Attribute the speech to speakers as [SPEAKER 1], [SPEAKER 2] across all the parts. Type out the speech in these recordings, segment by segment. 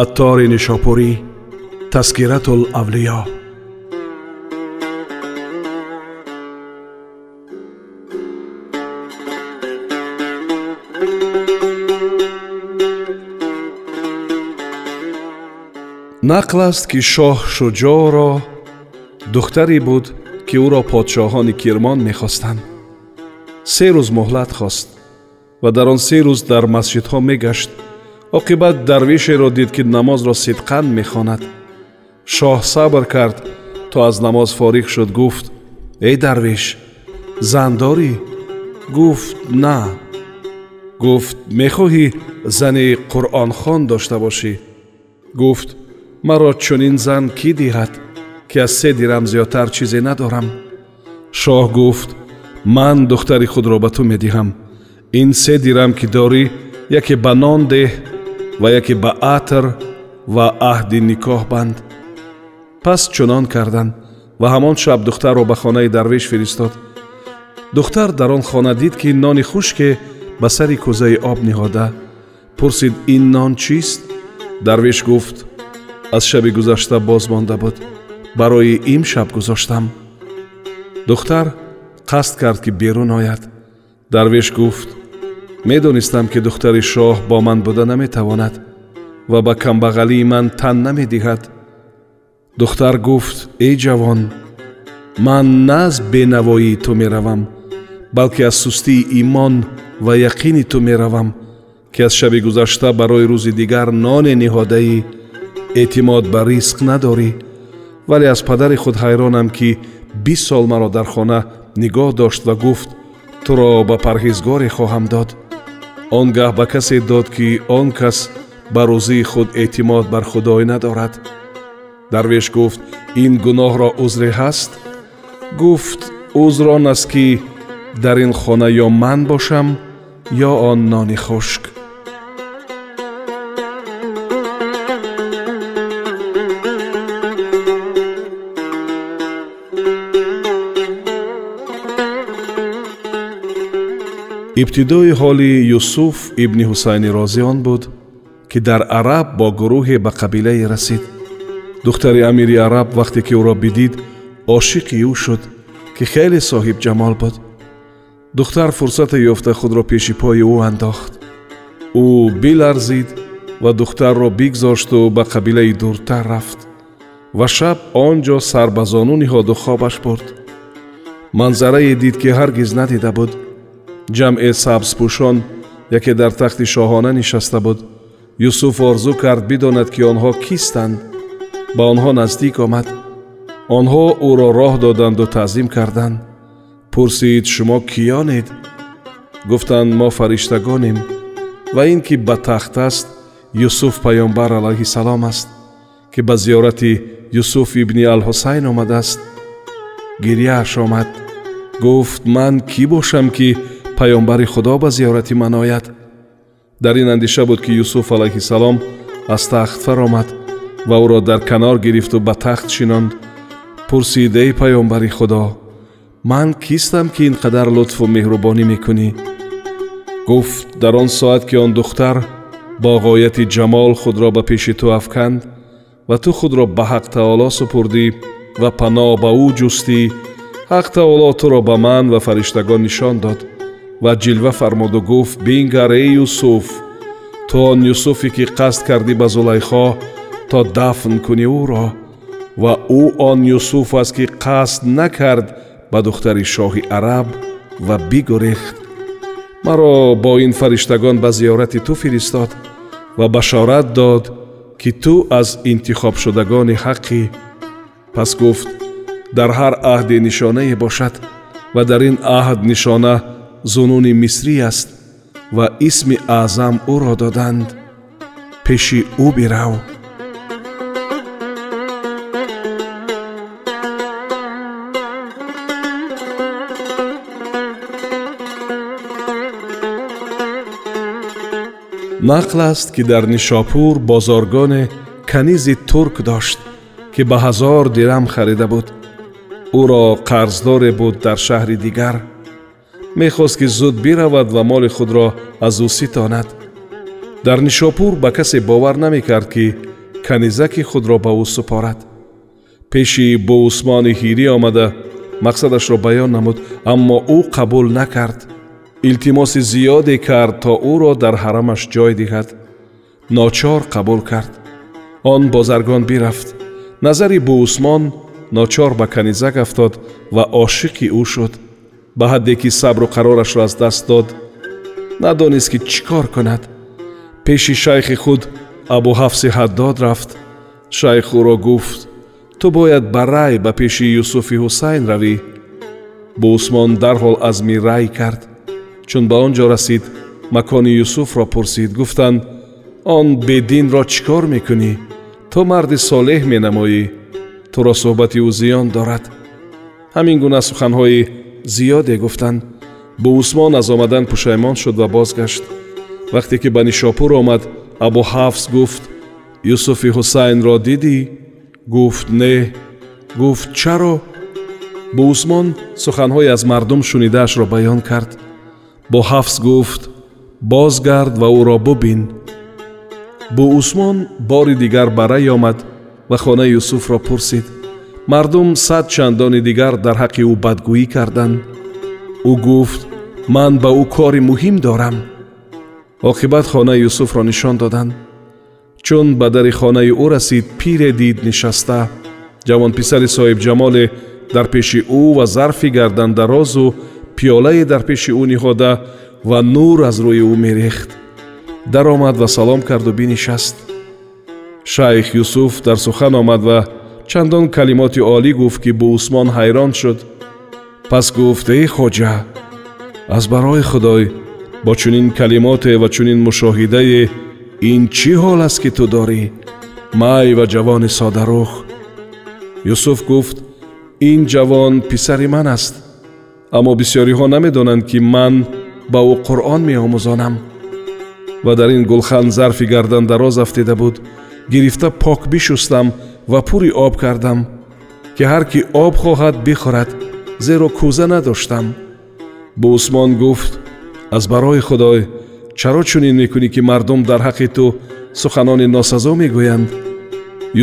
[SPEAKER 1] аттори нишопурӣ таскиратулавлиё нақл аст ки шоҳ шуҷоъро духтаре буд ки ӯро подшоҳони кирмон мехостанд се рӯз муҳлат хост ва дар он се рӯз дар масҷидҳо мегашт оқибат дарвишеро дид ки намозро сидқан мехонад. Шоҳ сабр кард то аз намоз фориғ шуд гуфт эй дарвиш зан дорӣ? Гуфт на гуфт мехоҳӣ зани қуръонхон дошта бошӣ? Гуфт маро чунин зан кӣ диҳад ки аз се дирам зиёдтар чизе надорам? Шоҳ гуфт ман духтари худро ба ту медиҳам. Ин се дирам ки дорӣ яке ба нон деҳ ва яке ба атр ва аҳди никоҳ банд пас чунон карданд ва ҳамон шаб духтарро ба хонаи дарвеш фиристод. Духтар дар он хона дид ки нони хушке ба сари кӯзаи об ниҳода. Пурсид ин нон чист? Дарвеш гуфт аз шаби гузашта боз монда буд. Барои имшаб гузоштам духтар қасд кард ки берун ояд. Дарвеш гуфт медонистам ки духтари шоҳ бо ман буда наметавонад ва ба камбағалии ман тан намедиҳад. Духтар гуфт эй ҷавон ман на аз бенавоии ту меравам балки аз сустии имон ва яқини ту меравам ки аз шаби гузашта барои рӯзи дигар ноне ниҳодаӣ эътимод ба ризқ надорӣ вале аз падари худ ҳайронам ки бист сол маро дар хона нигоҳ дошт ва гуфт туро ба парҳезгоре хоҳам дод он гаҳ ба касе дод ки он кас ба рӯзии худ эътимод бар худоӣ надорад. Дарвеш гуфт ин гуноҳро узре ҳаст? Гуфт узр он аст ки дар ин хона ё ман бошам ё он нони хушк ибтидои ҳоли юсуф ибни ҳусайни розӣ он буд ки дар араб бо гурӯҳе ба қабилае расид духтари амири араб вақте ки ӯро бидид ошиқи ӯ шуд ки хеле соҳибҷамол буд духтар фурсате ёфта худро пеши пои ӯ андохт ӯ биларзид ва духтарро бигзошту ба қабилаи дуртар рафт ва шаб он ҷо сар ба зону ниҳоду хобаш бурд манзарае дид ки ҳаргиз надида буд Ҷамъе сабзпӯшон яке дар тахти шоҳона нишаста буд. Юсуф орзу кард бидонад ки онҳо кистанд. Ба онҳо наздик омад. Онҳо ӯро роҳ доданду таъзим карданд. Пурсид шумо киёнед? Гуфтанд мо фариштагонем ва ин ки ба тахт аст юсуф паёмбар алайҳиссалом аст ки ба зиёрати юсуф ибни алҳусайн омадааст. Гирьяаш омад. Гуфт ман кӣ бошам ки паёмбари худо ба зиёрати ман ояд дар ин андеша буд ки юсуф алайҳиссалом аз тахт фаромад ва ӯро дар канор гирифту ба тахт шинонд пурсид эй паёмбари худо ман кистам ки ин қадар лутфу меҳрубонӣ мекунӣ гуфт дар он соат ки он духтар бо ғояти ҷамол худро ба пеши ту афканд ва ту худро ба ҳақ таоло супурдӣ ва паноҳ ба ӯ ҷустӣ ҳақ таоло туро ба ман ва фариштагон нишон дод Ва ҷилва фармоду гуфт бингар эй юсуф ту он юсуфе ки қасд кардӣ ба зулайхо то дафн кунӣ ӯро ва ӯ он юсуф аст ки қасд накард ба духтари шоҳи араб ва бигурехт маро бо ин фариштагон ба зиёрати ту фиристод ва башорат дод ки ту аз интихобшудагони ҳаққӣ пас гуфт дар ҳар аҳде нишонае бошад ва дар ин аҳд нишона зунуни мисрӣ аст ва исми аъзам ӯро доданд пеши ӯ бирав нақл аст ки дар нишопур бозоргоне канизи турк дошт ки ба ҳазор дирам харида буд ӯро қарздоре буд дар шаҳри дигар мехост ки зуд биравад ва моли худро аз ӯ ситонад. Дар нишопур ба касе бовар намекард ки канизаки худро ба ӯ супорад. Пеши буусмони ҳирӣ омада мақсадашро баён намуд аммо ӯ қабул накард. Илтимоси зиёде кард то ӯро дар ҳарамаш ҷой диҳад. Ночор қабул кард. Он бозаргон бирафт. Назари буусмон ночор ба канизак афтод ва ошиқи ӯ шуд ба ҳадде ки сабру қарорашро аз даст дод надонист ки чӣ кор кунад? Пеши шайхи худ абуҳафси ҳаддод рафт. Шайх ӯро гуфт ту бояд ба рай ба пеши юсуфи ҳусайн равӣ? Буусмон дарҳол азми рай кард. Чун ба он ҷо расид макони юсуфро пурсид гуфтанд он бединро чӣ кор мекунӣ? То марди солеҳ менамоӣ. Туро суҳбати ӯ зиён дорад. Ҳамин гуна суханҳои زیاده گفتند به عثمان از آمدن پشیمان شد و بازگشت. وقتی که بنی شاپور آمد ابو حفظ گفت یوسف حسین را دیدی؟ گفت نه. گفت چرا؟ به عثمان سخنهای از مردم شنیدهش را بیان کرد. با حفظ گفت بازگرد و او را ببین. بو عثمان باری دیگر برای آمد و خانه یوسف را پرسید мардум сад чандони дигар дар ҳаққи ӯ бадгӯӣ карданд. Ӯ гуфт ман ба ӯ кори муҳим дорам оқибат хонаи юсуфро нишон доданд. Чун ба дари хонаи ӯ расид пире дид нишаста. Ҷавонписари соҳибҷамоле дар пеши ӯ ва зарфи гардандарозу пиёлае дар пеши ӯ ниҳода ва нур аз рӯи ӯ мерехт. Даромад ва салом карду бинишаст. Шайх юсуф дар сухан омад ва чандон калимоти олӣ гуфт ки буусмон ҳайрон шуд. Пас гуфт эй хоҷа аз барои худой бо чунин калимоте ва чунин мушоҳидае ин чӣ ҳол аст ки ту дорӣ? Май ва ҷавони содарух юсуф гуфт ин ҷавон писари ман аст аммо бисьёриҳо намедонанд ки ман ба ӯ қуръон меомӯзонам ва дар ин гулхан зарфи гардандароз афтида буд. Гирифта пок бишустам ва пури об кардам ки ҳар кӣ об хоҳад бихӯрад зеро кӯза надоштам буусмон гуфт аз барои худой чаро чунин мекунӣ ки мардум дар ҳаққи ту суханони носазо мегӯянд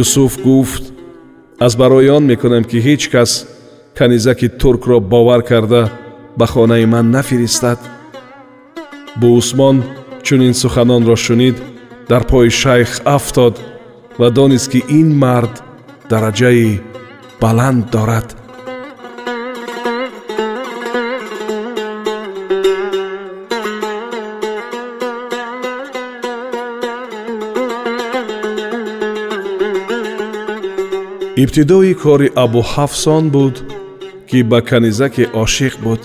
[SPEAKER 1] юсуф гуфт аз барои он мекунам ки ҳеҷ кас канизаки туркро бовар карда ба хонаи ман нафиристад буусмон чунин суханонро шунид дар пои шайх афтод ва донист ки ин мард дараҷаи баланд дорад. Ибтидои кори абуҳафсон буд ки ба канизаке ошиқ буд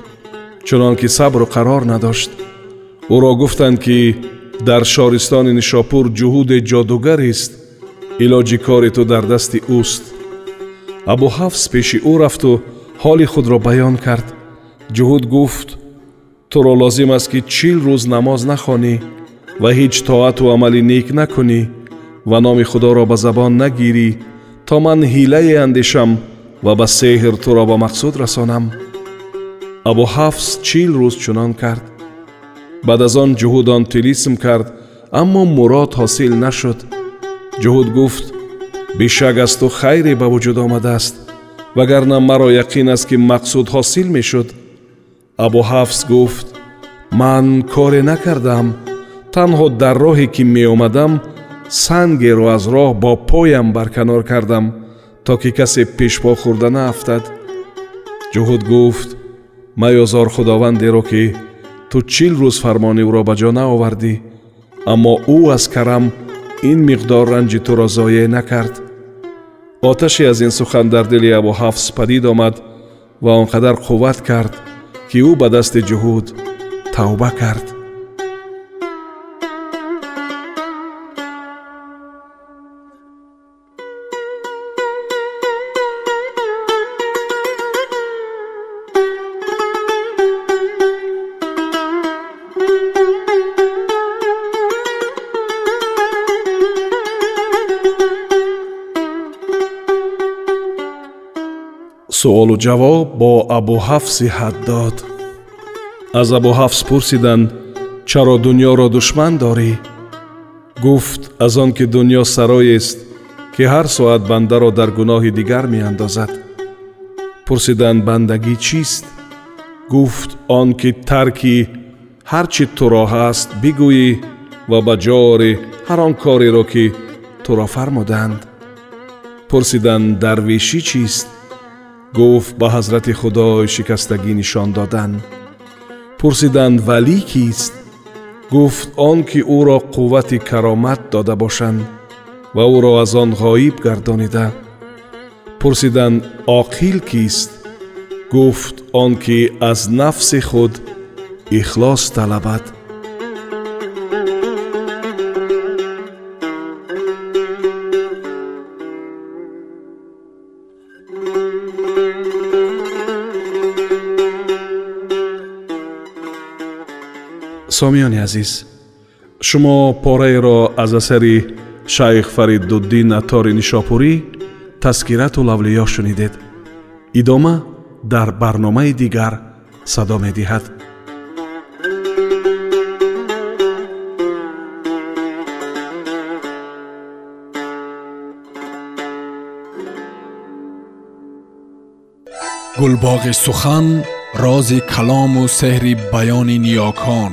[SPEAKER 1] чунон ки сабру қарор надошт. Ӯро гуфтанд ки дар шористони нишопур ҷуҳуде ҷодугарист илоҷи кори ту дар дасти ӯст абуҳафз пеши ӯ рафту ҳоли худро баён кард ҷуҳуд гуфт туро лозим аст ки чил рӯз намоз нахонӣ ва ҳеҷ тоату амали нек накунӣ ва номи худоро ба забон нагирӣ то ман ҳилае андешам ва ба сеҳр туро ба мақсуд расонам абуҳафз чил рӯз чунон кард баъд аз он ҷуҳуд он тилисм кард аммо мурод ҳосил нашуд Ҷуҳуд гуфт бишак аз ту хайре ба вуҷуд омадааст вагарна маро яқин аст ки мақсуд ҳосил мешуд абуҳафз гуфт ман коре накардам танҳо дар роҳе ки меомадам сангеро аз роҳ бо поям барканор кардам то ки касе пешпо хӯрда наафтад ҷуҳуд гуфт маёзор худовандеро ки ту чил рӯз фармони ӯро ба ҷо наовардӣ аммо ӯ аз карам این مقدار رنج تو را ضایع نکرد. آتش از این سخن در دل ابو حفظ پدید آمد و آنقدر قوت کرد که او به دست جهود توبه کرد. суолу ҷавоб бо абуҳафси ҳаддод аз абуҳафс пурсиданд чаро дуньёро душман дорӣ гуфт аз он ки дуньё сароест ки ҳар соат бандаро дар гуноҳи дигар меандозад пурсиданд бандагӣ чист гуфт он ки тарки ҳар чӣ туро ҳаст бигӯӣ ва ба ҷо орӣ ҳар он кореро ки туро фармуданд пурсиданд дарвишӣ чист گفت به حضرت خدای شکستگی نشان دادن. پرسیدند ولی کیست؟ گفت آن که او را قوت کرامت داده باشند و او را از آن غایب گردانیده. پرسیدند عاقل کیست؟ گفت آن که از نفس خود اخلاص طلبد. сомиёни азиз шумо пораеро аз асари шайх фариддуддин аттори нишопурӣ таскирату лавлиё шунидед идома дар барномаи дигар садо медиҳад
[SPEAKER 2] гулбоғи сухан рози калому сеҳри баёни ниёкон